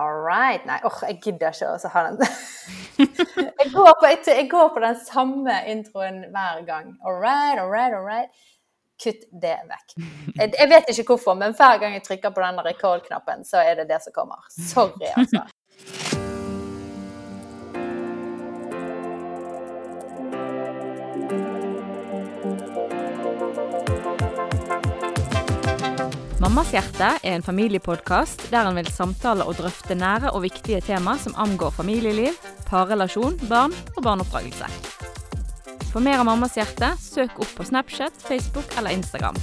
All right. Nei, åh, jeg gidder ikke å ha den. jeg, går på, jeg, går på den samme introen hver gang. All right, all right, all right. Kutt det vekk. Jeg, jeg vet ikke hvorfor, men hver gang jeg trykker på den record-knappen, så er det det som kommer. Sorry, altså. Mammas hjerte er en familiepodkast der en vil samtale og drøfte nære og viktige tema som angår familieliv, parrelasjon, barn og barneoppdragelse. For mer av Mammas hjerte, søk opp på Snapchat, Facebook eller Instagram.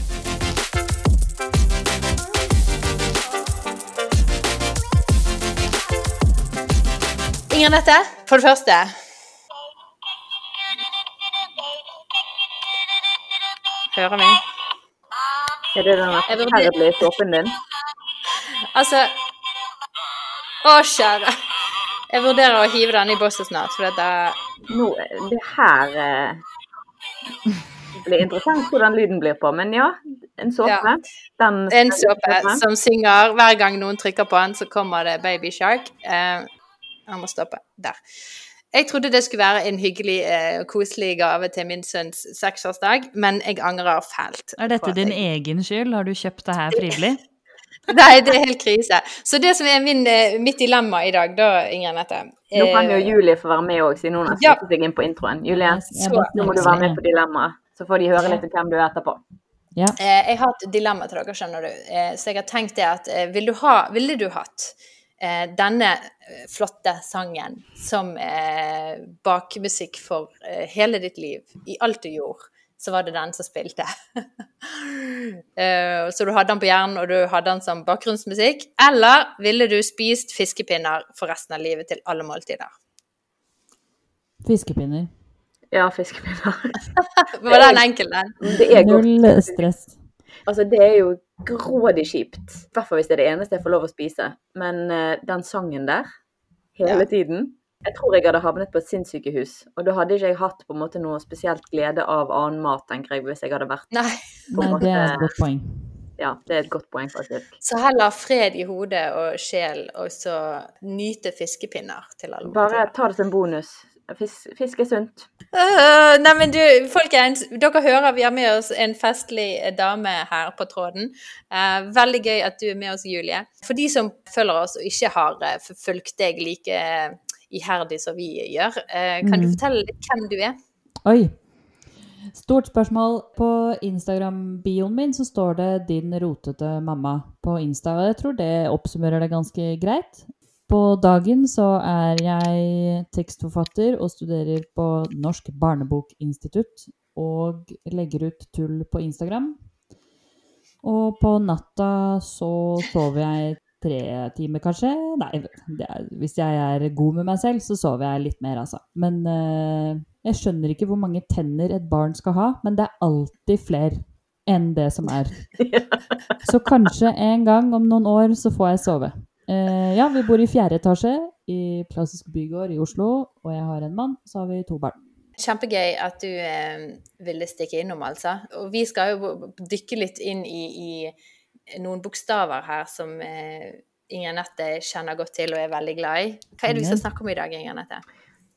Inger Nette, for det første Hører vi? Er det den forferdelige såpen din? Altså Å, kjære. Jeg vurderer å hive den i bosset snart, for dette Nå, det her eh, blir interessant hvordan lyden blir på, men ja, en såpe. Ja. Den En såpe som synger hver gang noen trykker på den, så kommer det Baby Shark. Eh, jeg må stoppe. Der. Jeg trodde det skulle være en hyggelig, eh, koselig gave til min sønns seksårsdag, men jeg angrer fælt. Er dette din jeg- egen skyld? Har du kjøpt det her frivillig? Nei, det er helt krise. Så det som er min, eh, mitt dilemma i dag, da, Inger Nette Nå kan jo eh, Julie få være med òg, siden hun har Ja. seg inn på introen. Julie, Så- nå må du være med på dilemmaet, så får de høre litt om hvem du er etterpå. Ja. Eh, jeg har et dilemma til dere, skjønner du. Eh, så jeg har tenkt det at eh, vil du ha, ville du hatt eh, denne eh, flotte sangen som eh, bakmusikk for eh, hele ditt liv, i alt du gjorde, så var det den som spilte. uh, så du hadde den på hjernen, og du hadde den som bakgrunnsmusikk. Eller ville du spist fiskepinner for resten av livet til alle måltider? Fiskepinner. Ja, fiskepinner. Var den enkel, den? Det er godt. Null stress. Altså, det er jo grådig kjipt. I hvert fall hvis det er det eneste jeg får lov å spise. Men uh, den sangen der, hele Ja. tiden Jeg tror jeg hadde havnet på et sinnssykehus. Og da hadde ikke jeg hatt på en måte noe spesielt glede av annen mat, tenker jeg, hvis jeg hadde vært Nei. Nei, det er et godt poeng. Ja, det er et godt poeng, faktisk. Så heller fred i hode og sjel, og så nyte fiskepinner til alle Bare ta det som bonus. Fisk, fisk er sunt. Uh, nei, men du, folkens, dere hører vi har med oss en festlig dame her på tråden. Uh, veldig gøy at du er med oss, Julie. For de som følger oss og ikke har uh, fulgt deg like eh, iherdig som vi gjør, eh, kan du Mhm. fortelle litt hvem du er? Oi. Stort spørsmål. På Instagram-bioen min så står det 'din rotete mamma' på Insta. og Jeg tror det oppsummerer det ganske greit. På dagen så er jeg tekstforfatter og studerer på Norsk barnebokinstitutt og legger ut tull på Instagram. Og på natta så sover jeg tre timer, kanskje. Nei, det er, hvis jeg er god med meg selv, så sover jeg litt mer, altså. Men uh, jeg skjønner ikke hvor mange tenner et barn skal ha, men det er alltid flere enn det som er. Så kanskje en gang om noen år så får jeg sove. Eh, ja, vi bor i fjerde etasje i Klassisk bygård i Oslo, og jeg har en mann, så har vi to barn. Kjempegøy at du eh, ville stikke innom, altså. Og vi skal jo dykke litt inn i, i noen bokstaver her som eh, Inger Nette kjenner godt til og er veldig glad i. Hva er det vi skal snakke om i dag, Inger Nette?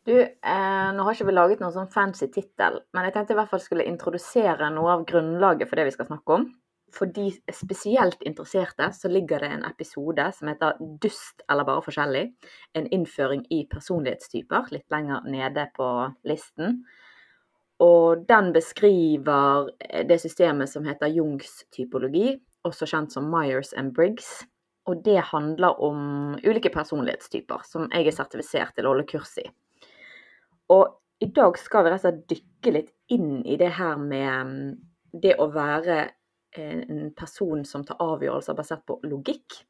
Du, eh, nå har ikke vi laget noen sånn fancy tittel, men jeg tenkte i hvert fall skulle introdusere noe av grunnlaget for det vi skal snakke om. For de spesielt interesserte så ligger det en episode som heter 'Dust eller bare forskjellig'. En innføring i personlighetstyper, litt lenger nede på listen. Og den beskriver eh, det systemet som heter Jungs typologi, også kjent som Myers and Briggs. Og det handler om ulike personlighetstyper som jeg er sertifisert til å holde kurs i. Og i dag skal vi rett og slett dykke litt inn i det her med mm, det å være en person som tar avgjørelser basert på logikk,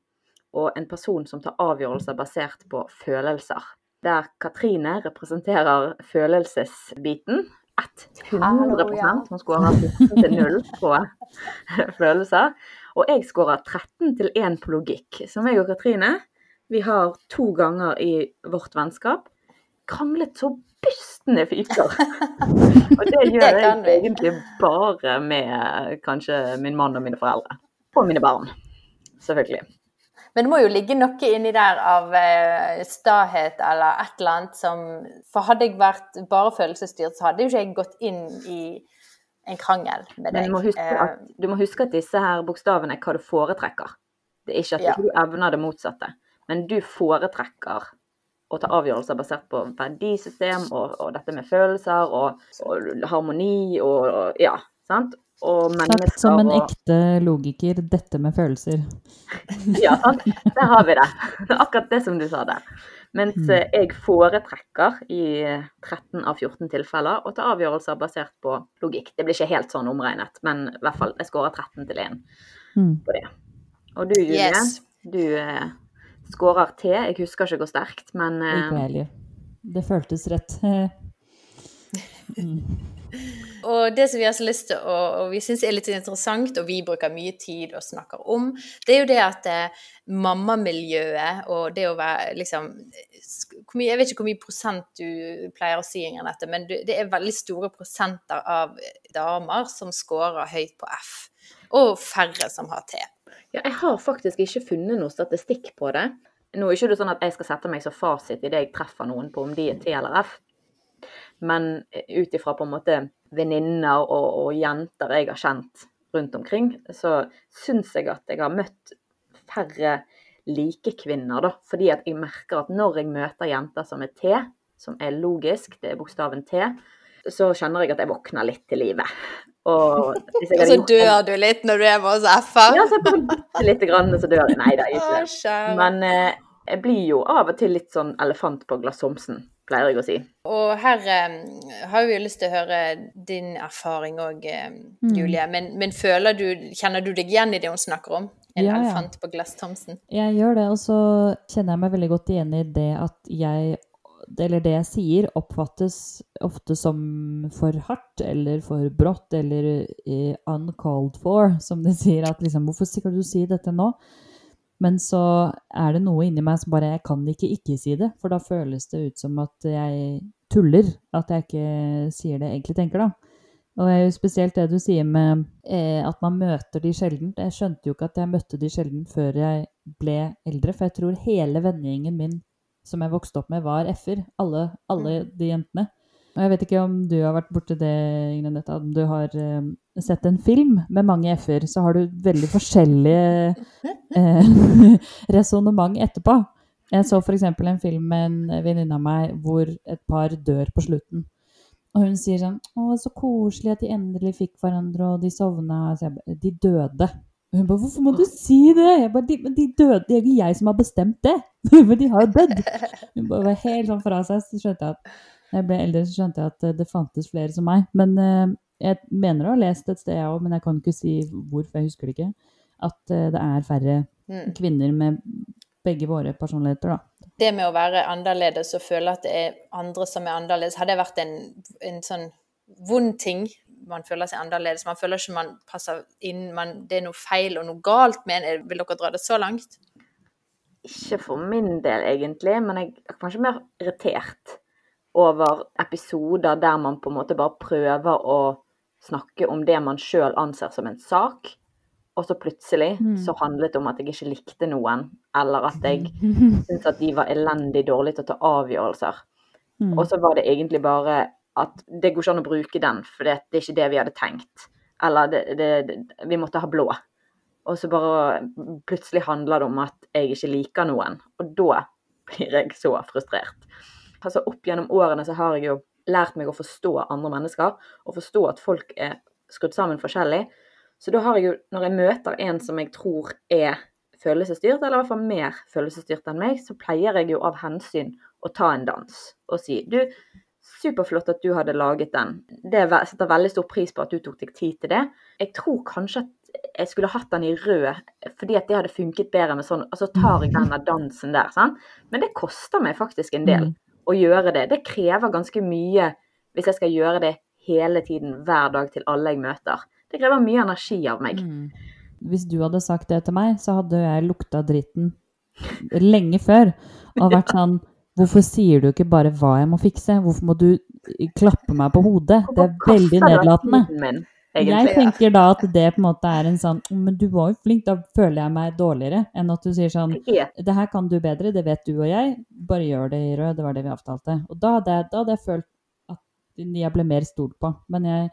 og en person som tar avgjørelser basert på følelser. Der Katrine representerer følelsesbiten. 100% Hun skårer 14 til 0 på følelser. Og jeg skårer 13 til 1 på logikk. Så meg og Katrine, vi har to ganger i vårt vennskap kranglet så bystende fyker. Og det gjør Det jeg egentlig bare med kanskje min mann og mine foreldre. Og mine barn, selvfølgelig. Men det må jo ligge noe inni der av eh, stahet eller et eller annet som For hadde jeg vært bare følelsesstyrt, så hadde jo ikke jeg gått inn i en krangel med Men deg. du må, huske Eh, at, du må huske at disse her bokstavene er hva du foretrekker. Det er ikke at Ja. du evner det motsatte. Men du foretrekker å ta avgjørelser basert på verdisystem og, og dette med følelser og, og harmoni og, og ja, sant? Og Sagt som en ekte logiker, dette med følelser. Ja, sant? Der har vi det. Akkurat det som du sa der. Mens Mm. eh, jeg foretrekker i 13 av 14 tilfeller å ta avgjørelser basert på logikk. Det blir ikke helt sånn omregnet, men i hvert fall jeg skårer 13 til 1 Mm. på det. Og du, Julie, Yes. du eh, skårer T. Jeg husker ikke hvor sterkt, men uh... Ikke heller. Det føltes rett. Mm. Og det som vi har så lyst til å, og vi syns er litt interessant, og vi bruker mye tid og snakker om, det er jo det at eh, mammamiljøet og det å være liksom hvor mye, Jeg vet ikke hvor mye prosent du pleier å si, Ingrid, dette, men du, det er veldig store prosenter av damer som scorer høyt på F, og færre som har T. ja, jeg har faktisk ikke funnet noe statistikk på det. Nå er ikke det sånn at jeg skal sette meg som fasit idet jeg treffer noen på om de er T eller F. Men ut ifra på en måte venninner og, og jenter jeg har kjent rundt omkring, så syns jeg at jeg har møtt færre likekvinner, da. Fordi at jeg merker at når jeg møter jenter som er T, som er logisk, det er bokstaven T, så kjenner jeg at jeg våkner litt til livet. Og hvis jeg Og hadde så gjort en- dør du litt når du er med oss F-er. Ja, så bare bitte lite grann, så dør jeg. Nei da, ikke det. Men eh, jeg blir jo av og til litt sånn elefant på glasshomsen, pleier jeg å si. Og her eh, har vi jo lyst til å høre din erfaring òg, eh, Mm. Julie. Men, men føler du, kjenner du deg igjen i det hun snakker om? En Ja, ja. elefant på glasshomsen? Jeg gjør det, og så kjenner jeg meg veldig godt igjen i det at jeg eller det jeg sier, oppfattes ofte som for hardt eller for brått eller eh, uncalled for, som de sier. At liksom, hvorfor skal du si dette nå? Men så er det noe inni meg som bare Jeg kan ikke ikke si det, for da føles det ut som at jeg tuller. At jeg ikke sier det jeg egentlig tenker, da. Og det er jo spesielt det du sier med eh, at man møter de sjelden. Jeg skjønte jo ikke at jeg møtte de sjelden før jeg ble eldre, for jeg tror hele vennegjengen min som jeg vokste opp med, var f-er. Alle, alle de jentene. Og jeg vet ikke om du har vært borti det, Ingrid om du har eh, sett en film med mange f-er, så har du veldig forskjellige eh, resonnement etterpå. Jeg så f.eks. en film med en venninne av meg hvor et par dør på slutten. Og hun sier sånn Å, så koselig at de endelig fikk hverandre, og de sovna. Så jeg bare De døde. Og hun bare Hvorfor må du si det? Jeg bare, de, men de døde. Det er ikke jeg som har bestemt det. Men de har jo dødd. Hun bare var helt sånn fra seg. Så skjønte jeg at da jeg ble eldre, så skjønte jeg at eh, det fantes flere som meg. Men eh, jeg mener å ha lest et sted, jeg òg, men jeg kan ikke si hvor, for jeg husker det ikke, at eh, det er færre Mm. kvinner med begge våre personligheter, da. Det med å være annerledes og føle at det er andre som er annerledes, hadde vært en, en sånn vond ting? Man føler seg annerledes, man føler ikke man passer inn, man, det er noe feil og noe galt med en. Vil dere dra det så langt? Ikke for min del, egentlig, men jeg er kanskje mer irritert over episoder der man på en måte bare prøver å snakke om det man sjøl anser som en sak, og så plutselig Mm. så handlet det om at jeg ikke likte noen, eller at jeg syntes at de var elendig dårlige til å ta avgjørelser. Mm. Og så var det egentlig bare at det går ikke an å bruke den, for det, det er ikke det vi hadde tenkt. Eller det, det, vi måtte ha blå. Og så bare plutselig handler det om at jeg ikke liker noen. Og da blir jeg så frustrert. Altså Opp gjennom årene så har jeg jo lært meg å forstå andre mennesker, og forstå at folk er skrudd sammen forskjellig. Så da har jeg jo, når jeg møter en som jeg tror er følelsesstyrt, eller i hvert fall mer følelsesstyrt enn meg, så pleier jeg jo av hensyn å ta en dans og si du, superflott at du hadde laget den. Det setter veldig stor pris på at du tok deg tid til det. Jeg tror kanskje at jeg skulle hatt den i rød, fordi at det hadde funket bedre med sånn, og så tar jeg denne dansen der, sant. Men det koster meg faktisk en del Mm. å gjøre det. Det krever ganske mye hvis jeg skal gjøre det hele tiden, hver dag til alle jeg møter. Det krever mye energi av meg. Mm. Hvis du hadde sagt det til meg, så hadde jeg lukta dritten lenge før. Og vært sånn Hvorfor sier du ikke bare hva jeg må fikse? Hvorfor må du klappe meg på hodet? Det er veldig nedlatende. Jeg tenker da at det på en måte er en sånn Men du var jo flink, da føler jeg meg dårligere. Enn at du sier sånn Det her kan du bedre, det vet du og jeg. Bare gjør det i rød. Det var det vi avtalte. Og da hadde jeg, da hadde jeg følt at jeg ble mer stolt på. Men jeg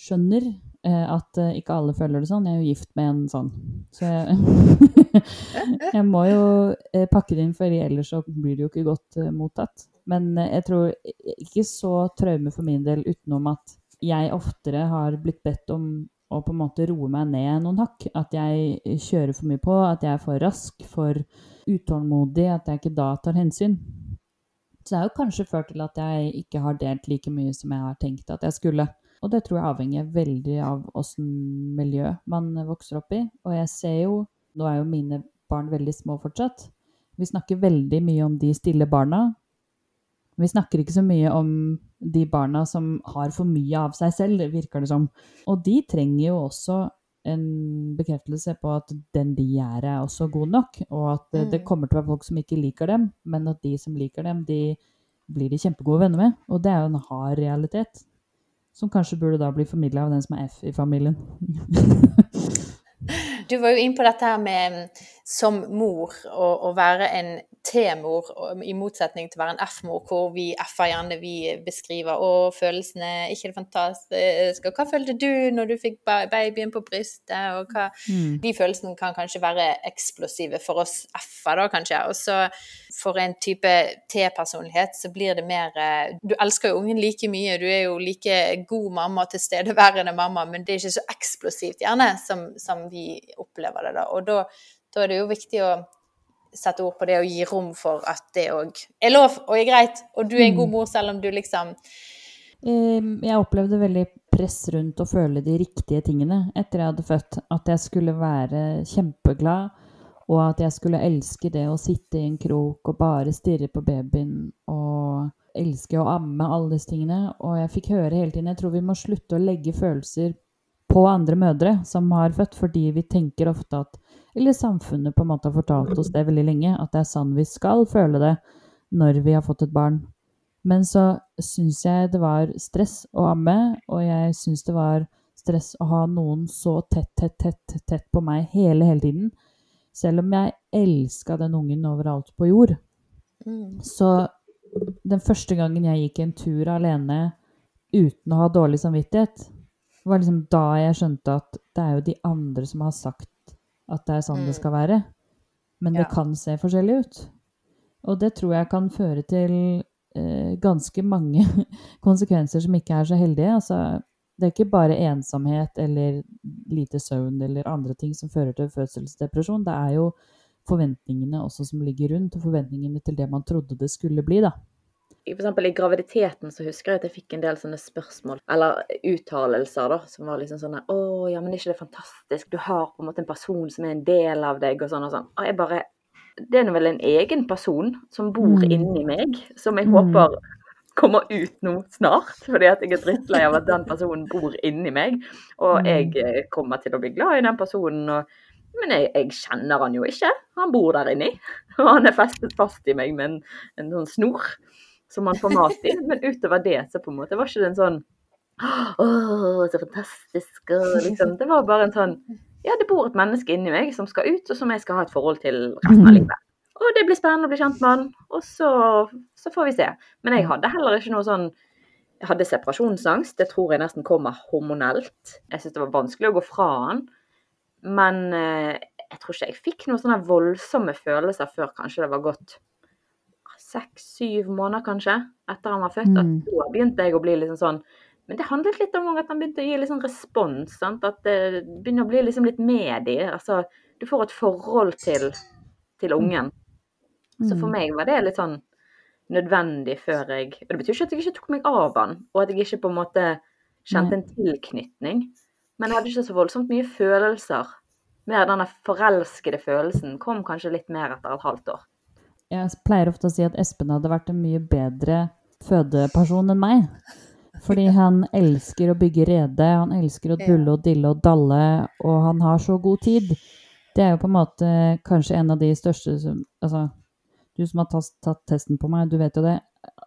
skjønner eh, at eh, ikke alle føler det sånn. Jeg er jo gift med en sånn. Så jeg, jeg må jo eh, pakke det inn, for ellers så blir det jo ikke godt eh, mottatt. Men eh, jeg tror ikke så traume for min del utenom at jeg oftere har blitt bedt om å på en måte roe meg ned noen hakk. At jeg kjører for mye på, at jeg er for rask, for utålmodig, at jeg ikke da tar hensyn. Så det har jo kanskje ført til at jeg ikke har delt like mye som jeg har tenkt at jeg skulle. Og det tror jeg avhenger veldig av åssen miljø man vokser opp i. Og jeg ser jo Nå er jo mine barn veldig små fortsatt. Vi snakker veldig mye om de stille barna. Vi snakker ikke så mye om de barna som har for mye av seg selv, virker det som. Og de trenger jo også en bekreftelse på at den de er, er også god nok. Og at det, det Mm. kommer til å være folk som ikke liker dem, men at de som liker dem, de blir de kjempegode venner med. Og det er jo en hard realitet. Som kanskje burde da bli formidla av den som er F i familien. Du var jo inne på dette her med som mor å, være en T-mor, i motsetning til å være en F-mor, hvor vi F-er gjerne vi beskriver å, følelsene, ikke det fantastiske, og hva følte du når du fikk babyen på brystet, og hva Mm. De følelsene kan kanskje være eksplosive for oss F-er, da, kanskje. Og så for en type T-personlighet så blir det mer eh, Du elsker jo ungen like mye, du er jo like god mamma tilstedeværende mamma, men det er ikke så eksplosivt gjerne som, som vi opplever det, da. Og da, da er det jo viktig å sette ord på det og gi rom for at det òg er lov og er greit, og du er en god Mm. mor selv om du liksom Jeg opplevde veldig press rundt å føle de riktige tingene etter jeg hadde født. At jeg skulle være kjempeglad, og at jeg skulle elske det å sitte i en krok og bare stirre på babyen og elske å amme, alle disse tingene. Og jeg fikk høre hele tiden Jeg tror vi må slutte å legge følelser på andre mødre som har født, fordi vi tenker ofte at Eller samfunnet på en måte har fortalt oss det veldig lenge, at det er sånn vi skal føle det når vi har fått et barn. Men så syns jeg det var stress å amme, og jeg syns det var stress å ha noen så tett, tett, tett, tett på meg hele, hele tiden. Selv om jeg elska den ungen overalt på jord. mm, Så den første gangen jeg gikk en tur alene uten å ha dårlig samvittighet, var liksom da jeg skjønte at det er jo de andre som har sagt at det er sånn det Mm. skal være. Men det kan se forskjellig ut. Og det tror jeg kan føre til eh, ganske mange konsekvenser som ikke er så heldige. Altså, det er ikke bare ensomhet eller lite søvn eller andre ting som fører til fødselsdepresjon. Det er jo forventningene også som ligger rundt, og forventningene til det man trodde det skulle bli, da. For eksempel i graviditeten så husker jeg at jeg fikk en del sånne spørsmål, eller uttalelser, da, som var liksom sånn Å, ja, men er ikke det fantastisk? Du har på en måte en person som er en del av deg, og sånn og sånn. Og jeg bare Det er vel en egen person som bor Mm. inni meg, som jeg Mm. håper kommer ut nå snart. Fordi at jeg er drittlei av at den personen bor inni meg. Og Mm. jeg eh, kommer til å bli glad i den personen. og men jeg, jeg kjenner han jo ikke. Han bor der inni. Og han er festet fast i meg med en, en sånn snor som man får mat i. Men utover det så på en måte var ikke det en sånn Å, så fantastisk. Liksom, det var bare en sånn Ja, det bor et menneske inni meg som skal ut, og som jeg skal ha et forhold til resten av livet. Og det blir spennende å bli kjent med han, og så, så får vi se. Men jeg hadde heller ikke noe sånn Jeg hadde separasjonsangst. Det tror jeg nesten kommer hormonelt. Jeg syntes det var vanskelig å gå fra han. Men eh, jeg tror ikke jeg fikk noen sånne voldsomme følelser før kanskje det var gått seks-syv måneder, kanskje, etter han var født. At Mm. da begynte jeg å bli liksom sånn Men det handlet litt om at han begynte å gi litt sånn respons. Sant? At det begynner å bli liksom litt med i. Altså, du får et forhold til, til ungen. Så for Mm. meg var det litt sånn nødvendig før jeg Og det betyr ikke at jeg ikke tok meg av han, og at jeg ikke på en måte kjente en tilknytning. Men jeg hadde ikke så voldsomt mye følelser. Mer denne forelskede følelsen kom kanskje litt mer etter et halvt år. Jeg pleier ofte å si at Espen hadde vært en mye bedre fødeperson enn meg. Fordi han elsker å bygge rede, han elsker å dulle og dille og dalle, og han har så god tid. Det er jo på en måte kanskje en av de største som Altså, du som har tatt, tatt testen på meg, du vet jo det.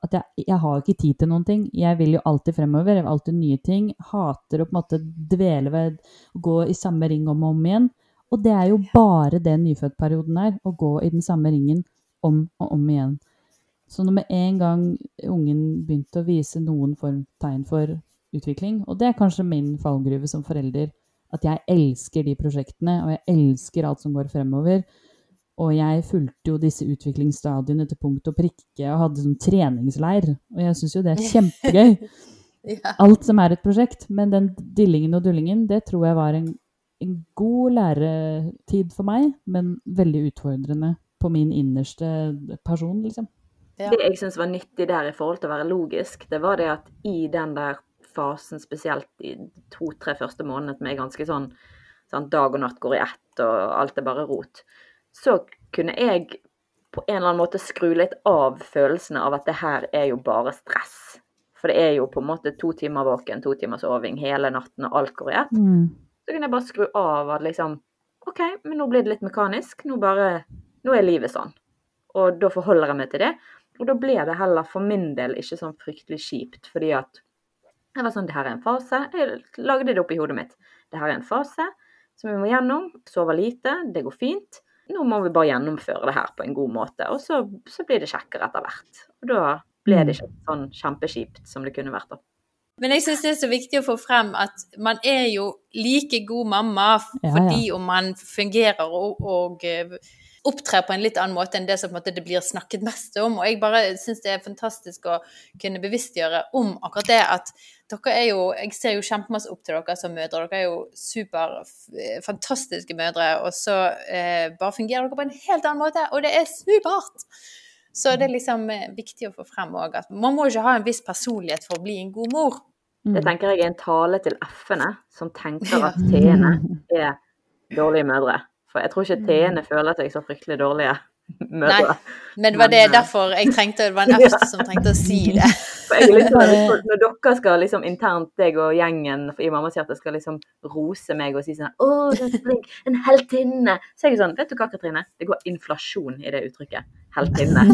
at jeg, jeg har ikke tid til noen ting. Jeg vil jo alltid fremover, jeg vil alltid nye ting. Hater å på en måte dvele ved å gå i samme ring om og om igjen. Og det er jo bare det nyfødtperioden er, å gå i den samme ringen om og om igjen. Så når med en gang ungen begynte å vise noen form tegn for utvikling, og det er kanskje min fallgruve som forelder, at jeg elsker de prosjektene, og jeg elsker alt som går fremover. Og jeg fulgte jo disse utviklingsstadiene til punkt og prikke og hadde sånn treningsleir. Og jeg syns jo det er kjempegøy. Ja. Alt som er et prosjekt. Men den dillingen og dullingen, det tror jeg var en, en god læretid for meg, men veldig utfordrende på min innerste person, liksom. Ja. Det jeg syns var nyttig der i forhold til å være logisk, det var det at i den der fasen, spesielt i to-tre første månedene som er ganske sånn sånn dag og natt går i ett og alt er bare rot, så kunne jeg på en eller annen måte skru litt av følelsene av at det her er jo bare stress. For det er jo på en måte to timer våken, to timer soving hele natten, og alt går i ett. Mm. Så kunne jeg bare skru av at liksom OK, men nå blir det litt mekanisk. Nå bare Nå er livet sånn. Og da forholder jeg meg til det. Og da ble det heller for min del ikke sånn fryktelig kjipt, fordi at jeg var sånn Det her er en fase. Jeg lagde det opp i hodet mitt. Det her er en fase som vi må gjennom. Sove lite. Det går fint. Nå må vi bare gjennomføre det her på en god måte. Og så, så blir det kjekkere etter hvert. Og da ble det ikke sånn kjempekjipt som det kunne vært. da. Men jeg syns det er så viktig å få frem at man er jo like god mamma fordi Ja, ja. om man fungerer og, og eh, opptrer på en litt annen måte enn det som på en måte det blir snakket mest om. Og jeg bare syns det er fantastisk å kunne bevisstgjøre om akkurat det at dere er jo Jeg ser jo kjempemasse opp til dere som mødre. Dere er jo super fantastiske mødre, og så eh, bare fungerer dere på en helt annen måte, og det er supert! Så det er liksom eh, viktig å få frem òg at man må ikke ha en viss personlighet for å bli en god mor. Mm. Det tenker jeg er en tale til F-ene, som tenker at T-ene er dårlige mødre. For jeg tror ikke T-ene føler seg så fryktelig dårlige mødre. Men det var det Men, eh, derfor jeg trengte Det var en F som trengte å si det. Sånn, når, dere skal liksom internt, deg og gjengen i Mammahjertet skal liksom rose meg og si sånn 'Å, du er så flink. En heltinne.' Så er jeg sånn Vet du hva, Katrine? Det går inflasjon i det uttrykket. Heltinne.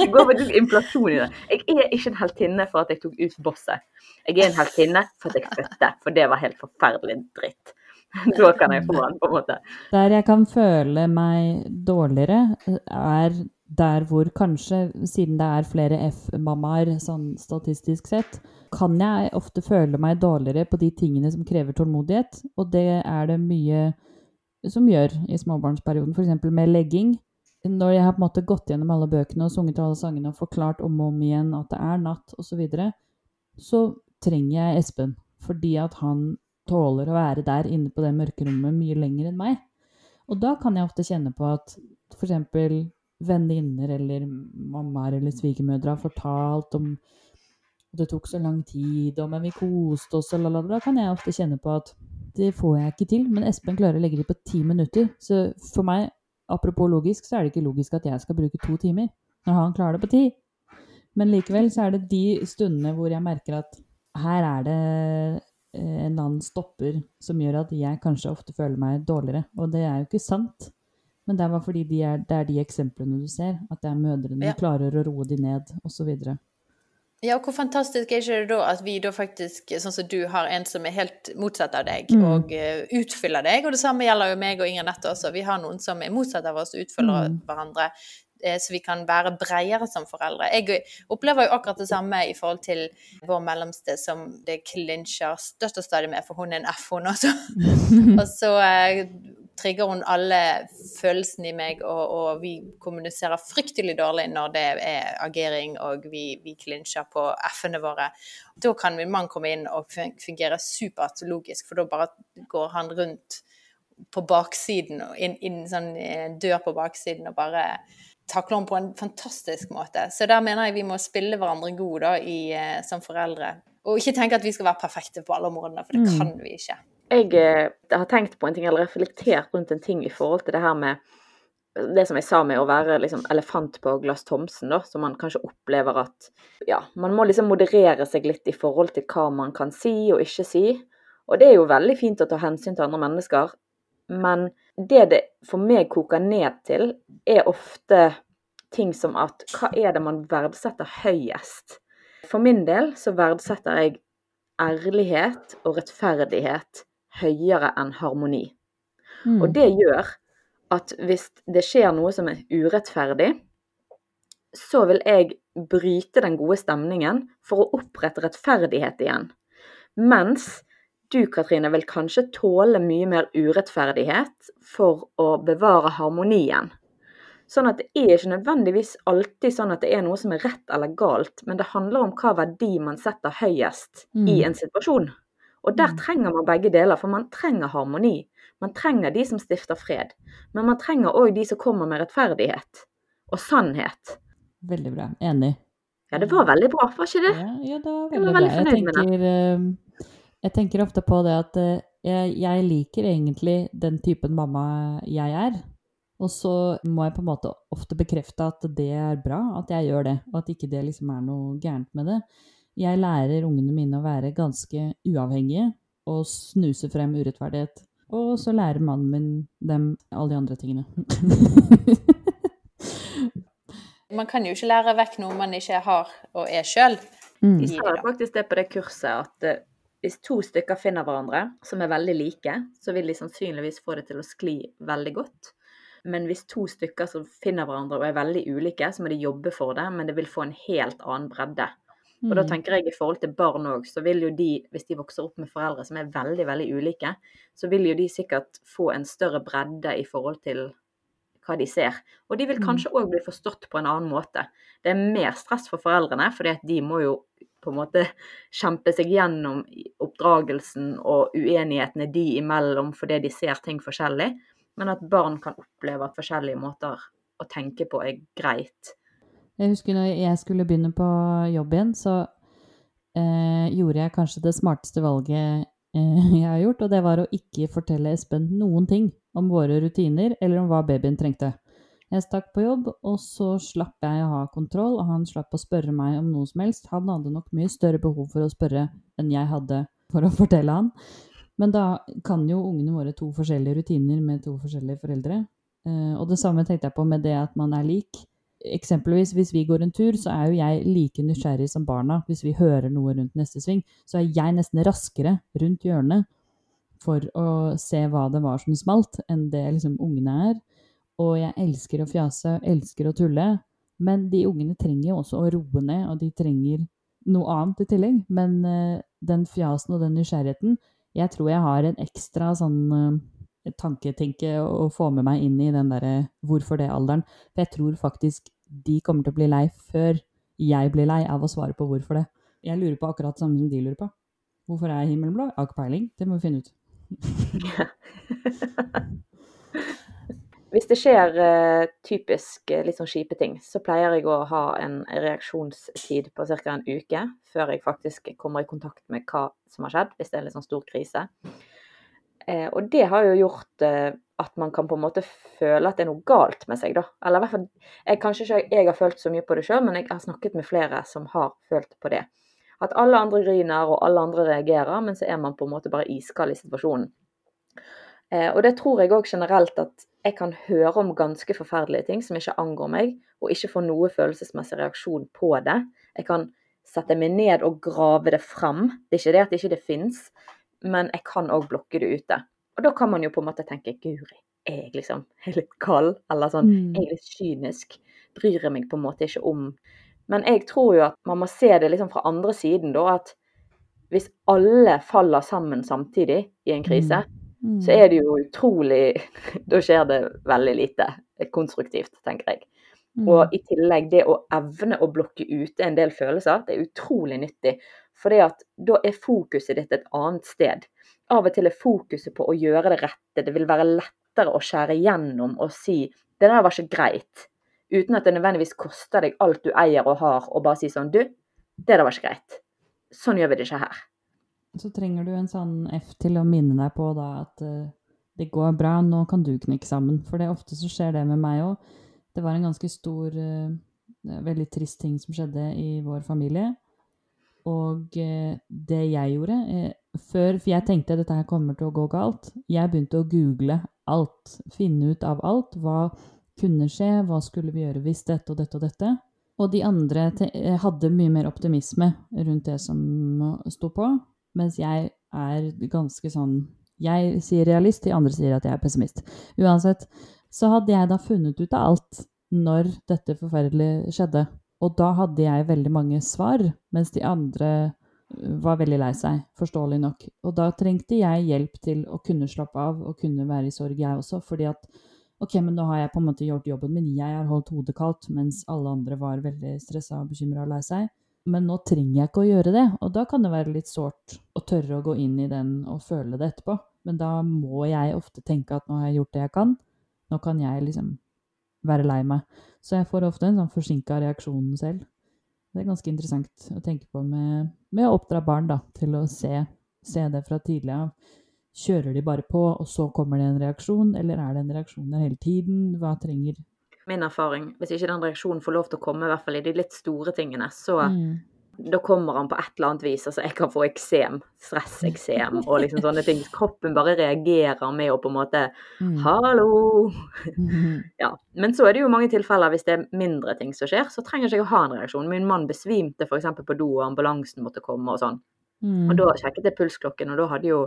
Det går faktisk inflasjon i det. Jeg er ikke en heltinne for at jeg tok ut bosset. Jeg er en heltinne for at jeg fødte, for det var helt forferdelig dritt. Da kan jeg få den, på en måte. Der jeg kan føle meg dårligere, er der hvor kanskje, siden det er flere F-mammaer sånn statistisk sett, kan jeg ofte føle meg dårligere på de tingene som krever tålmodighet. Og det er det mye som gjør i småbarnsperioden, f.eks. med legging. Når jeg har på en måte gått gjennom alle bøkene og sunget alle sangene og forklart om og om igjen at det er natt osv., så, videre, så trenger jeg Espen. Fordi at han tåler å være der inne på det mørkerommet mye lenger enn meg. Og da kan jeg ofte kjenne på at f.eks. venninner eller mammaer eller svigermødre har fortalt om at det tok så lang tid, og men vi koste oss, og la, la, la. Da kan jeg ofte kjenne på at det får jeg ikke til. Men Espen klarer å legge det på ti minutter. Så for meg, apropos logisk, så er det ikke logisk at jeg skal bruke to timer når han klarer det på ti. Men likevel så er det de stundene hvor jeg merker at her er det en annen stopper som gjør at jeg kanskje ofte føler meg dårligere. Og det er jo ikke sant. Men det er bare fordi de er, det er de eksemplene du ser. At det er mødrene Ja. klarer å roe de ned, osv. Ja, og hvor fantastisk er ikke det da at vi da faktisk, sånn som du, har en som er helt motsatt av deg, Mm. og uh, utfyller deg. Og det samme gjelder jo meg og Inger Nette også. Vi har noen som er motsatt av oss og utfyller Mm. hverandre. Eh, Så vi kan være bredere som foreldre. Jeg opplever jo akkurat det samme i forhold til vår mellomste, som det klinsjer støtt og stadig med, for hun er en F, hun også. Og så eh, trigger hun alle følelsene i meg, og, og vi kommuniserer fryktelig dårlig når det er agering og vi, vi klinsjer på F-ene våre. Da kan min mann komme inn og fungere supert logisk, for da bare går han rundt på baksiden, inn, inn sånn eh, dør på baksiden, og bare takler hun på en fantastisk måte. Så der mener jeg vi må spille hverandre gode da, i, eh, som foreldre. Og ikke tenke at vi skal være perfekte på alle områdene, for det Mm. kan vi ikke. Jeg eh, har tenkt på en ting, eller reflektert rundt en ting i forhold til det her med det som jeg sa med å være liksom elefant på glass Thomsen, da, så man kanskje opplever at ja, man må liksom moderere seg litt i forhold til hva man kan si og ikke si. Og det er jo veldig fint å ta hensyn til andre mennesker, men det det for meg koker ned til, er ofte ting som at hva er det man verdsetter høyest? For min del så verdsetter jeg ærlighet og rettferdighet høyere enn harmoni. Mm. Og det gjør at hvis det skjer noe som er urettferdig, så vil jeg bryte den gode stemningen for å opprette rettferdighet igjen. Mens du, Katrine, vil kanskje tåle mye mer urettferdighet for å bevare harmonien. Sånn at det er ikke nødvendigvis alltid sånn at det er noe som er rett eller galt, men det handler om hva verdi man setter høyest i Mm. en situasjon. Og der Mm. trenger man begge deler, for man trenger harmoni. Man trenger de som stifter fred, men man trenger òg de som kommer med rettferdighet og sannhet. Veldig bra. Enig. Ja, det var veldig bra, var ikke det? Ja, ja, det var Jeg veldig var bra. veldig Jeg tenker, med det. Jeg tenker ofte på det at eh, jeg, jeg liker egentlig den typen mamma jeg er. Og så må jeg på en måte ofte bekrefte at det er bra at jeg gjør det, og at ikke det liksom er noe gærent med det. Jeg lærer ungene mine å være ganske uavhengige og snuse frem urettferdighet. Og så lærer mannen min dem alle de andre tingene. Man kan jo ikke lære vekk noe man ikke har og er sjøl. Mm. De sa faktisk det på det kurset at eh, hvis to stykker finner hverandre som er veldig like, så vil de sannsynligvis få det til å skli veldig godt. Men hvis to stykker som finner hverandre og er veldig ulike, så må de jobbe for det, men det vil få en helt annen bredde. Og da Mm. tenker jeg i forhold til barn òg, så vil jo de, hvis de vokser opp med foreldre som er veldig, veldig ulike, så vil jo de sikkert få en større bredde i forhold til hva de ser. Og de vil Mm. kanskje òg bli forstått på en annen måte. Det er mer stress for foreldrene, fordi at de må jo på en måte kjempe seg gjennom oppdragelsen og uenighetene de imellom fordi de ser ting forskjellig. Men at barn kan oppleve at forskjellige måter å tenke på er greit. Jeg husker når jeg skulle begynne på jobb igjen, så eh, gjorde jeg kanskje det smarteste valget eh, jeg har gjort, og det var å ikke fortelle Espen noen ting om våre rutiner eller om hva babyen trengte. Jeg stakk på jobb, og så slapp jeg å ha kontroll, og han slapp å spørre meg om noe som helst. Han hadde nok mye større behov for å spørre enn jeg hadde for å fortelle han. Men da kan jo ungene våre to forskjellige rutiner med to forskjellige foreldre. Eh, og det samme tenkte jeg på med det at man er lik eksempelvis hvis vi går en tur, så er jo jeg like nysgjerrig som barna. Hvis vi hører noe rundt neste sving, så er jeg nesten raskere rundt hjørnet for å se hva det var som smalt, enn det liksom ungene er. Og jeg elsker å fjase, elsker å tulle. Men de ungene trenger jo også å roe ned, og de trenger noe annet i tillegg. Men uh, den fjasen og den nysgjerrigheten Jeg tror jeg har en ekstra sånn uh, tanketenke å få med meg inn i den derre hvorfor det-alderen. For jeg tror faktisk de kommer til å bli lei før jeg blir lei av å svare på hvorfor det. Jeg lurer på akkurat det samme som de lurer på. Hvorfor er himmelen blå? Jeg har ikke peiling. Det må vi finne ut. Hvis det skjer eh, typisk eh, litt sånn kjipe ting, så pleier jeg å ha en reaksjonstid på ca. en uke før jeg faktisk kommer i kontakt med hva som har skjedd, hvis det er en litt sånn stor krise. Eh, og det har jo gjort eh, at man kan på en måte føle at det er noe galt med seg, da. Eller i hvert fall jeg, Kanskje ikke jeg har følt så mye på det sjøl, men jeg har snakket med flere som har følt på det. At alle andre griner og alle andre reagerer, men så er man på en måte bare iskald i situasjonen. Eh, og det tror jeg òg generelt at jeg kan høre om ganske forferdelige ting som ikke angår meg, og ikke få noe følelsesmessig reaksjon på det. Jeg kan sette meg ned og grave det fram. Det er ikke det at det ikke fins, men jeg kan òg blokke det ute. Og da kan man jo på en måte tenke guri, er jeg liksom er litt kald? Eller sånn, Mm. er jeg litt kynisk? Bryr jeg meg på en måte ikke om Men jeg tror jo at man må se det liksom fra andre siden, da. At hvis alle faller sammen samtidig i en krise, Mm. Så er det jo utrolig Da skjer det veldig lite konstruktivt, tenker jeg. Mm. Og i tillegg det å evne å blokke ute en del følelser, det er utrolig nyttig. For da er fokuset ditt et annet sted. Av og til er fokuset på å gjøre det rette. Det vil være lettere å skjære gjennom og si 'det der var ikke greit', uten at det nødvendigvis koster deg alt du eier og har, og bare si sånn 'du, det der var ikke greit'. Sånn gjør vi det ikke her. Så trenger du en sånn F til å minne deg på da at uh, det går bra, nå kan du knekke sammen. For det ofte så skjer det med meg òg. Det var en ganske stor, uh, veldig trist ting som skjedde i vår familie. Og uh, det jeg gjorde før For jeg tenkte dette her kommer til å gå galt. Jeg begynte å google alt. Finne ut av alt. Hva kunne skje, hva skulle vi gjøre hvis dette og dette og dette. Og de andre hadde mye mer optimisme rundt det som sto på, mens jeg er ganske sånn Jeg sier realist, de andre sier at jeg er pessimist. Uansett, så hadde jeg da funnet ut av alt når dette forferdelige skjedde. Og da hadde jeg veldig mange svar, mens de andre var veldig lei seg, forståelig nok. Og da trengte jeg hjelp til å kunne slappe av og kunne være i sorg, jeg også. Fordi at ok, men nå har jeg på en måte gjort jobben min, jeg har holdt hodet kaldt, mens alle andre var veldig stressa bekymra og lei seg. Men nå trenger jeg ikke å gjøre det, og da kan det være litt sårt å tørre å gå inn i den og føle det etterpå. Men da må jeg ofte tenke at nå har jeg gjort det jeg kan, nå kan jeg liksom være lei meg. Så jeg får ofte en sånn forsinka reaksjon selv. Det er ganske interessant å tenke på med, med å oppdra barn, da, til å se, se det fra tidlig av. Kjører de bare på, og så kommer det en reaksjon, eller er det en reaksjon der hele tiden? Hva trenger Min erfaring, hvis ikke den reaksjonen får lov til å komme, i hvert fall i de litt store tingene, så mm. da kommer han på et eller annet vis. Altså, jeg kan få eksem, stresseksem og liksom sånne ting. Kroppen bare reagerer med å på en måte Mm. Hallo! Mhm. Ja. Men så er det jo mange tilfeller hvis det er mindre ting som skjer, så trenger ikke jeg å ha en reaksjon. Min mann besvimte f.eks. på do, og ambulansen måtte komme og sånn. Mm. Og da sjekket jeg pulsklokken, og da hadde jo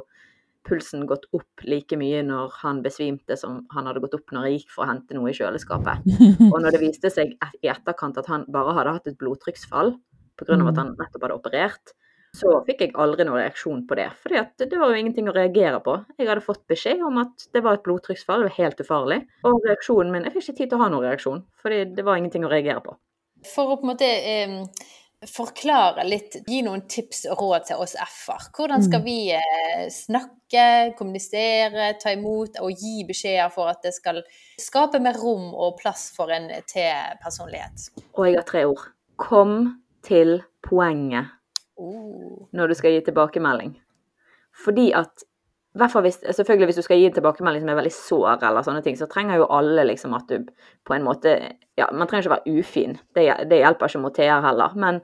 pulsen gått opp like mye når han besvimte som han hadde gått opp når jeg gikk for å hente noe i kjøleskapet. Og når det viste seg et- i etterkant at han bare hadde hatt et blodtrykksfall pga. Mm. at han nettopp hadde operert, så fikk jeg aldri noen reaksjon på det. at det var jo ingenting å reagere på. Jeg hadde fått beskjed om at det var et blodtrykksfall, det var helt ufarlig. Og reaksjonen min Jeg fikk ikke tid til å ha noen reaksjon, fordi det var ingenting å reagere på. For å på en måte eh, forklare litt, gi noen tips og råd til oss F-er. Hvordan skal Mm. vi eh, snakke, kommunisere, ta imot og gi beskjeder for at det skal skape mer rom og plass for en T-personlighet? Og jeg har tre ord. Kom til poenget Oh. når du skal gi tilbakemelding. Fordi at hvert fall hvis, selvfølgelig Hvis du skal gi en tilbakemelding som er veldig sår, eller sånne ting, så trenger jo alle liksom at du på en måte ja, Man trenger ikke være ufin. Det, det hjelper ikke mot TR heller. Men,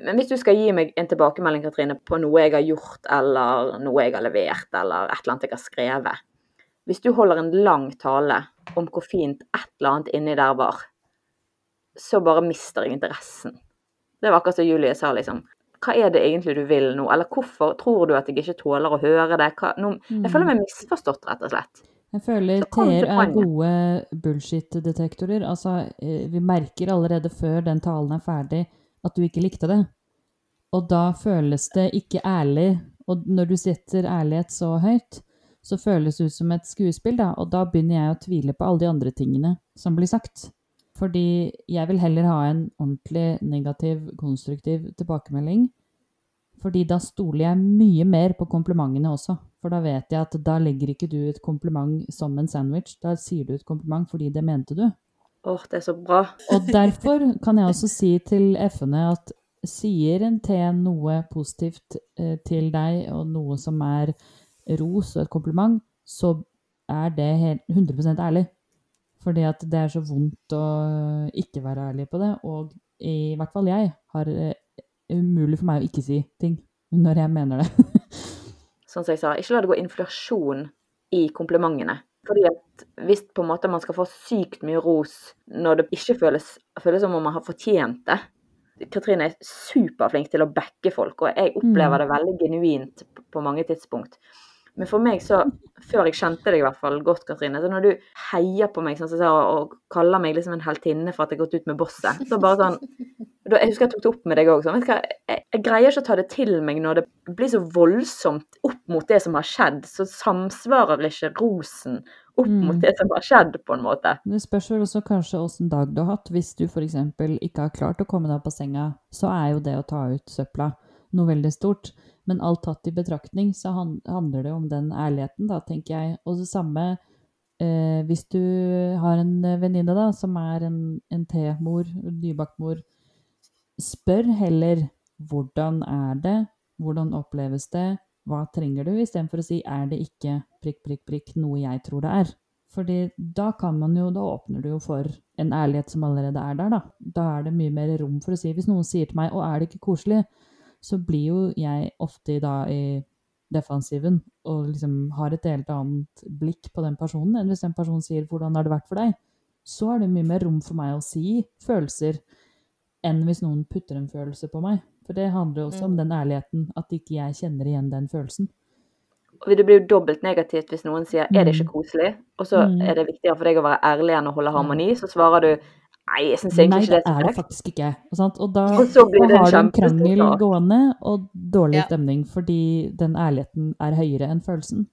men hvis du skal gi meg en tilbakemelding Katrine, på noe jeg har gjort, eller noe jeg har levert, eller et eller annet jeg har skrevet Hvis du holder en lang tale om hvor fint et eller annet inni der var, så bare mister jeg interessen. Det var akkurat som Julie sa, liksom. Hva er det egentlig du vil nå? Eller hvorfor tror du at jeg ikke tåler å høre det? Nå, jeg føler meg misforstått, rett og slett. Jeg føler TR er gode bullshit-detektorer. Altså, eh, vi merker allerede før den talen er ferdig at du ikke likte det. Og da føles det ikke ærlig. Og når du setter ærlighet så høyt, så føles det ut som et skuespill, da. Og da begynner jeg å tvile på alle de andre tingene som blir sagt. Fordi jeg vil heller ha en ordentlig negativ, konstruktiv tilbakemelding. Fordi da stoler jeg mye mer på komplimentene også. For da vet jeg at da legger ikke du et kompliment som en sandwich. Da sier du et kompliment fordi det mente du. Åh, det er så bra. Og derfor kan jeg også si til F-ene at sier en T noe positivt eh, til deg, og noe som er ros og et kompliment, så er det helt 100 ærlig. Fordi at det er så vondt å ikke være ærlig på det. Og i hvert fall jeg har eh, umulig for meg å ikke si ting når jeg mener det. Sånn som jeg sa, ikke la det gå inflasjon i komplimentene. Fordi at hvis på en måte man skal få sykt mye ros når det ikke føles, føles som om man har fortjent det Katrine er superflink til å backe folk, og jeg opplever det veldig genuint på- på mange tidspunkt. Men for meg så, før jeg kjente deg i hvert fall godt, Katrine, så når du heier på meg sånn sa, og kaller meg liksom en heltinne for at jeg har gått ut med bosset, så bare sånn da, Jeg husker jeg tok det opp med deg òg. Sånn, jeg, jeg greier ikke å ta det til meg når det blir så voldsomt opp mot det som har skjedd. Så samsvarer ikke rosen opp Mm. mot det som har skjedd, på en måte. Det spørs vel også kanskje åssen dag du har hatt. Hvis du f.eks. ikke har klart å komme deg opp av senga, så er jo det å ta ut søpla noe veldig stort. Men alt tatt i betraktning, så handler det om den ærligheten, da, tenker jeg. Og det samme eh, hvis du har en venninne da, som er en, en T-mor, nybakt mor. Spør heller hvordan er det, hvordan oppleves det, hva trenger du, istedenfor å si er det ikke prikk, prikk, prikk noe jeg tror det er. Fordi da kan man jo, da åpner du jo for en ærlighet som allerede er der, da. Da er det mye mer rom for å si Hvis noen sier til meg 'Å, er det ikke koselig?' Så blir jo jeg ofte da i defensiven og liksom har et helt annet blikk på den personen enn hvis den personen sier 'Hvordan har det vært for deg?' så er det mye mer rom for meg å si følelser enn hvis noen putter en følelse på meg. For det handler jo også om Mm. den ærligheten, at ikke jeg kjenner igjen den følelsen. Og det blir jo dobbelt negativt hvis noen sier 'er det ikke Mm. koselig', og så Mm. er det viktigere for deg å være ærlig enn å holde harmoni, så svarer du 'nei, jeg syns egentlig ikke det det er det faktisk ikke. Og, sant? og da, Og så blir da det har du en krangel gående og dårlig Ja. stemning fordi den ærligheten er høyere enn følelsen.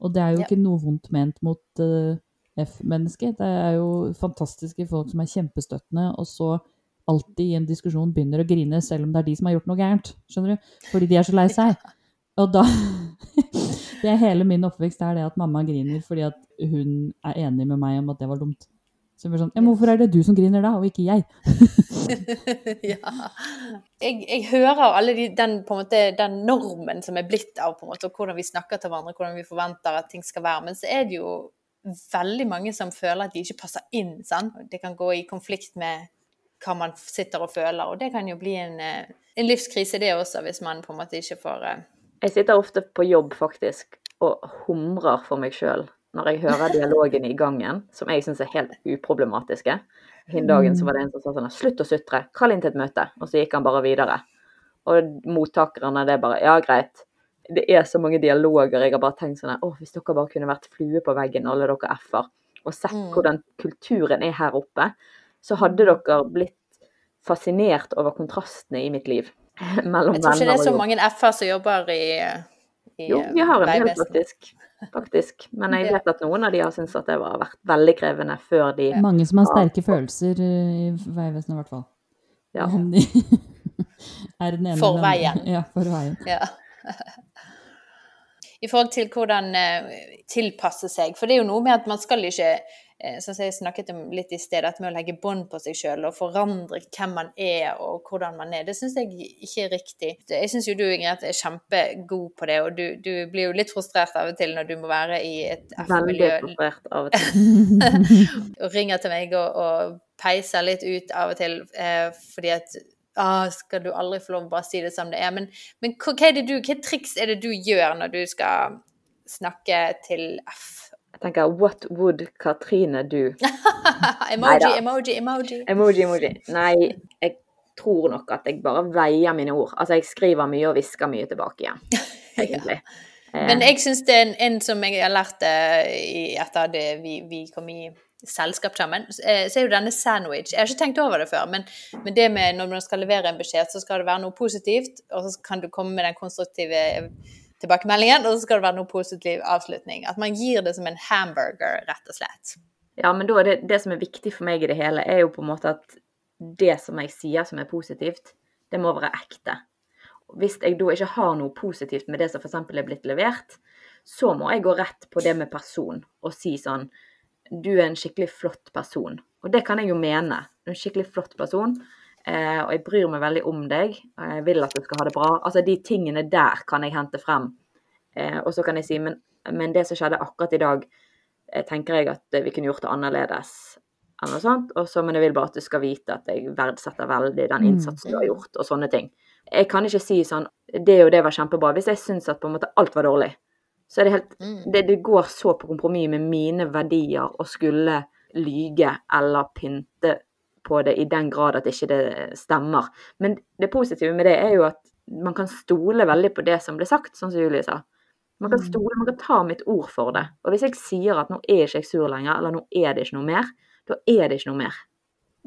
Og det er jo Ja. ikke noe vondt ment mot uh, F-mennesket. Det er jo fantastiske folk som er kjempestøttende, og så alltid i en diskusjon begynner å grine selv om det er de som har gjort noe gærent. Skjønner du? Fordi de er så lei seg. Og da Det er hele min oppvekst er det at mamma griner fordi at hun er enig med meg om at det var dumt. Så hun blir sånn Ja, men hvorfor er det du som griner da, og ikke jeg? ja. Jeg, jeg hører alle de, den, på en måte, den normen som er blitt av på en måte, og hvordan vi snakker til hverandre, hvordan vi forventer at ting skal være. Men så er det jo veldig mange som føler at de ikke passer inn. Sant? Det kan gå i konflikt med hva man sitter og føler, og det kan jo bli en, eh, en livskrise det også, hvis man på en måte ikke får eh, Jeg sitter ofte på jobb faktisk og humrer for meg sjøl når jeg hører dialogen i gangen, som jeg syns er helt uproblematiske. Den dagen så var det en som sa sånn 'Slutt å sutre, kall inn til et møte.' Og så gikk han bare videre. Og mottakerne, det er bare 'Ja, greit'. Det er så mange dialoger. Jeg har bare tenkt sånn 'Å, hvis dere bare kunne vært flue på veggen, alle dere f-er', og sett Mm. hvordan kulturen er her oppe, så hadde dere blitt fascinert over kontrastene i mitt liv. Mellom Jeg tror ikke det er så mange f-er som jobber i, i Jo, vi har en del, faktisk. faktisk. Men jeg vet at noen av de har syntes at det har vært veldig krevende før de Mange som har Ja. sterke følelser eh, i Vegvesenet, i hvert fall. Ja. Om de er den ene For veien. Ja, for veien. Ja. I forhold til hvordan eh, tilpasse seg. For det er jo noe med at man skal ikke eh, Som jeg snakket om litt i sted, dette med å legge bånd på seg sjøl og forandre hvem man er og hvordan man er, det syns jeg ikke er riktig. Jeg syns jo du Ingrid, er kjempegod på det, og du, du blir jo litt frustrert av og til når du må være i et F-miljø frustrert av og til. og ringer til meg og, og peiser litt ut av og til eh, fordi at ah, skal du aldri få lov å bare si det som det er? Men, men hva, hva er det du, hva triks er det du gjør når du skal snakke til F? Jeg tenker what would Katrine do? emoji, Neida. emoji, emoji. Emoji, emoji. Nei, jeg tror nok at jeg bare veier mine ord. Altså, jeg skriver mye og hvisker mye tilbake igjen, egentlig. Eh, Men jeg syns det er en, en som jeg har lært eh, etter at vi, vi kom i selskap sammen, eh, så er jo denne sandwich. Jeg har ikke tenkt over det før, men, men det med når man skal levere en beskjed, så skal det være noe positivt, og så kan du komme med den konstruktive tilbakemeldingen, og så skal det være noe positiv avslutning. At man gir det som en hamburger, rett og slett. Ja, men da det, det som er viktig for meg i det hele, er jo på en måte at det som jeg sier som er positivt, det må være ekte. Hvis jeg da ikke har noe positivt med det som f.eks. er blitt levert, så må jeg gå rett på det med person og si sånn Du er en skikkelig flott person. Og det kan jeg jo mene. En skikkelig flott person, og jeg bryr meg veldig om deg. Og jeg vil at du skal ha det bra. Altså de tingene der kan jeg hente frem. Eh, og så kan jeg si men, men det som skjedde akkurat i dag, eh, tenker jeg at eh, vi kunne gjort det annerledes. Eller noe sånt. Også, men jeg vil bare at du skal vite at jeg verdsetter veldig den Mm. innsatsen du har gjort, og sånne ting. Jeg kan ikke si sånn Det og det var kjempebra. Hvis jeg syns at på en måte alt var dårlig, så er det helt Mm. det, det går så på kompromiss med mine verdier å skulle lyge eller pynte på det i den grad at ikke det stemmer. Men det positive med det er jo at man kan stole veldig på det som ble sagt, sånn som Julie sa. Man kan Mm. stole, man kan ta mitt ord for det. Og hvis jeg sier at nå er ikke jeg sur lenger, eller nå er det ikke noe mer, da er det ikke noe mer.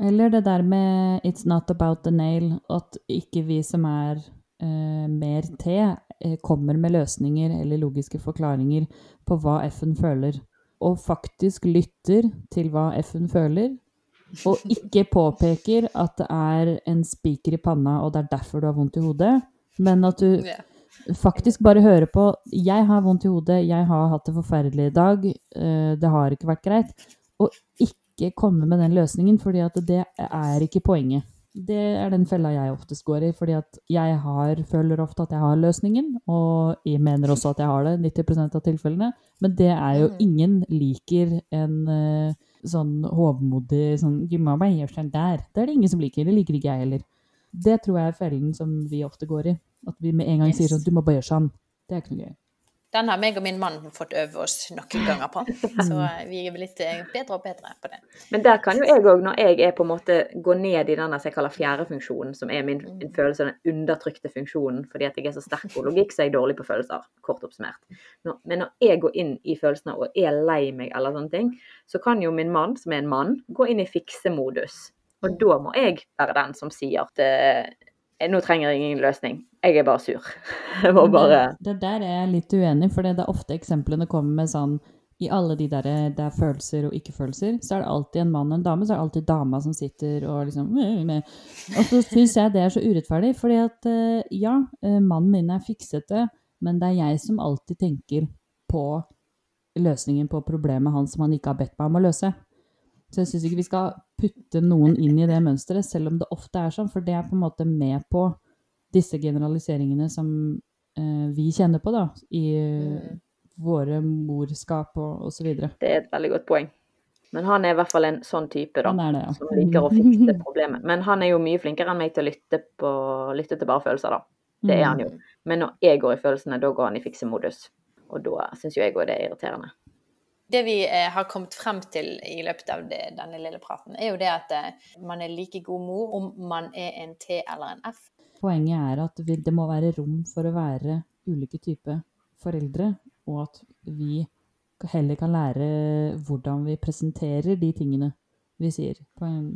Eller det der med 'it's not about the nail', at ikke vi som er eh, mer te, eh, kommer med løsninger eller logiske forklaringer på hva F-en føler. Og faktisk lytter til hva F-en føler, og ikke påpeker at det er en spiker i panna, og det er derfor du har vondt i hodet, men at du faktisk bare hører på 'jeg har vondt i hodet, jeg har hatt det forferdelig i dag, eh, det har ikke vært greit', og ikke komme med den løsningen, fordi at det er ikke poenget. Det er den fella jeg oftest går i, fordi at jeg har, føler ofte at jeg har løsningen, og jeg mener også at jeg har det 90% av tilfellene, men det er jo Mm. ingen liker en eh, sånn hovmodig sånn bare gjøre sånn der'. Det er det ingen som liker. Det liker ikke jeg heller. Det tror jeg er fellen som vi ofte går i. At vi med en gang sier sånn 'Du må bare gjøre sånn'. Det er ikke noe gøy. Den har meg og min mann fått øve oss noen ganger på. Så eh, vi er blitt eh, bedre og bedre på det. Men der kan jo jeg òg, når jeg er på en måte går ned i den jeg kaller fjerdefunksjonen, som er min, min følelse, den undertrykte funksjonen, fordi at jeg er så sterk på logikk, så er jeg dårlig på følelser. Kort oppsummert. Men når jeg går inn i følelsene og er lei meg eller sånne ting, så kan jo min mann, som er en mann, gå inn i fiksemodus. Og da må jeg være den som sier at eh, nå trenger jeg ingen løsning. Jeg er bare sur. Jeg må bare Det, det der er jeg litt uenig i, for det er ofte eksemplene kommer med sånn i alle de der det er følelser og ikke-følelser, så er det alltid en mann og en dame, så er det alltid dama som sitter og liksom Og så syns jeg det er så urettferdig, fordi at eh, ja, eh, mannen min er fiksete, men det er jeg som alltid tenker på løsningen på problemet hans som han ikke har bedt meg om å løse. Så jeg syns ikke vi skal putte noen inn i det mønsteret, selv om det ofte er sånn, for det er på en måte med på disse generaliseringene som eh, vi kjenner på, da, i Mm. våre morskap og osv. Det er et veldig godt poeng. Men han er i hvert fall en sånn type, da. Det, ja. Som liker å fikse problemet. Men han er jo mye flinkere enn meg til å lytte, på, lytte til bare følelser, da. Det er han jo. Men når jeg går i følelsene, da går han i fiksemodus. Og da syns jo jeg òg det er irriterende. Det vi eh, har kommet frem til i løpet av det, denne lille praten, er jo det at eh, man er like god mor om man er en T eller en F. Poenget er at det må være rom for å være ulike typer foreldre, og at vi heller kan lære hvordan vi presenterer de tingene vi sier, på en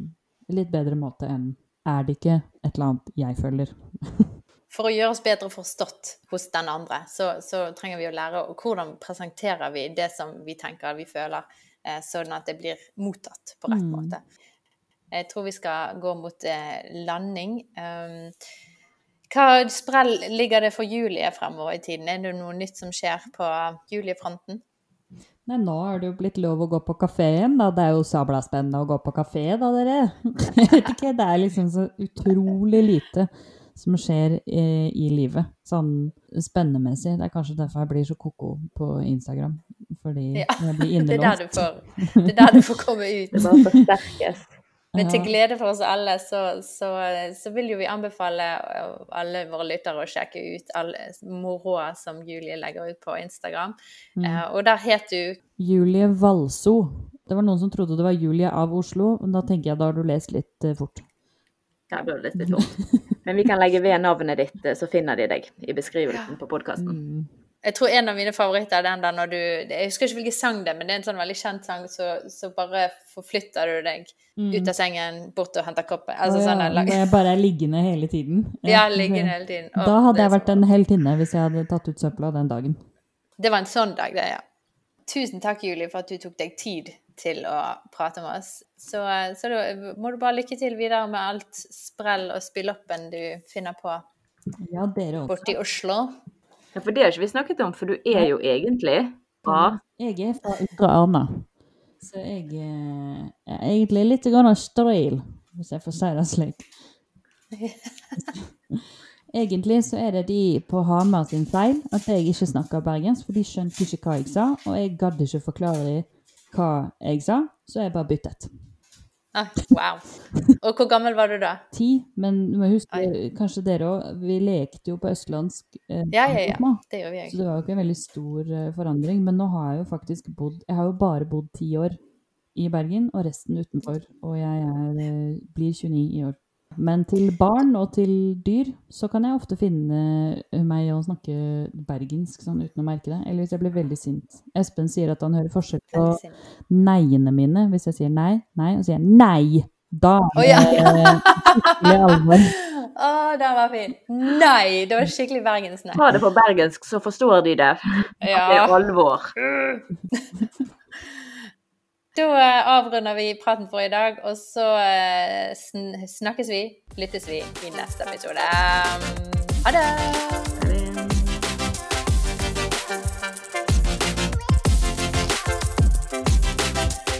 litt bedre måte enn er det ikke et eller annet jeg føler. For å gjøre oss bedre forstått hos den andre, så, så trenger vi å lære hvordan presenterer vi det som vi tenker vi føler, eh, sånn at det blir mottatt på rett Mm. måte. Jeg tror vi skal gå mot eh, landing. Um, hva sprell ligger det for Julie fremover i tiden? Er det noe nytt som skjer på Julie-fronten? Nei, nå er det jo blitt lov å gå på kafé igjen, da. Det er jo sabla spennende å gå på kafé, da, dere. Jeg vet ikke, det er liksom så utrolig lite som skjer i, i livet. Sånn spennemessig. Det er kanskje derfor jeg blir så ko-ko på Instagram. Fordi Ja, jeg blir Det er der du innelåst. Det, det er der du får komme ut. Det bare forsterkes. Men til glede for oss alle, så, så, så vil jo vi anbefale alle våre lyttere å sjekke ut alle moroa som Julie legger ut på Instagram. Mm. Uh, og der het du Julie Valso. Det var noen som trodde det var Julie av Oslo, men da tenker jeg da har du lest litt eh, fort. Ja, det ble litt tungt. Men vi kan legge ved navnet ditt, så finner de deg i beskrivelsen på podkasten. Mm. Jeg tror en av mine favoritter er den der når du Jeg husker ikke hvilken sang det er, men det er en sånn veldig kjent sang, så, så bare forflytter du deg ut av sengen, bort og henter koppen. Altså Mm. Å sånn lag- jeg bare er liggende hele tiden. Ja, liggende hele tiden. Og Da hadde jeg vært en heltinne hvis jeg hadde tatt ut søpla den dagen. Det var en sånn dag, det, ja. Tusen takk, Julie, for at du tok deg tid til å prate med oss. Så, så da må du bare lykke til videre med alt sprell og spilloppen du finner på Ja, dere også. borti Oslo. Ja, for det har ikke vi snakket om, for du er jo egentlig fra Jeg er fra Ytre Arna. Så jeg eh, er egentlig litt grann stril, hvis jeg får si det slik. Egentlig så er det de på Hamar sin feil at jeg ikke snakker bergensk, for de skjønte ikke hva jeg sa, og jeg gadd ikke forklare dem hva jeg sa, så jeg bare byttet. Ah, wow. Og hvor gammel var du da? Ti, men du må huske, kanskje dere òg, vi lekte jo på østlandsk. Eh, Ja, ja, ja. Det gjør vi Så det var jo ikke en veldig stor eh, forandring. Men nå har jeg jo faktisk bodd Jeg har jo bare bodd ti år i Bergen, og resten utenfor. Og jeg er, eh, blir 29 i år. Men til barn og til dyr så kan jeg ofte finne eh, meg å snakke bergensk sånn uten å merke det. Eller hvis jeg blir veldig sint. Espen sier at han hører forskjell på nei-ene mine. Hvis jeg sier nei, nei, og sier nei, da Å, er det skikkelig alvor. Å, den var fin. Nei! Det var skikkelig bergensk Ta det på bergensk, så forstår de det. Det Ja. er alvor. Da eh, avrunder vi praten for i dag, og så eh, sn snakkes vi, lyttes vi i neste episode. Ha det!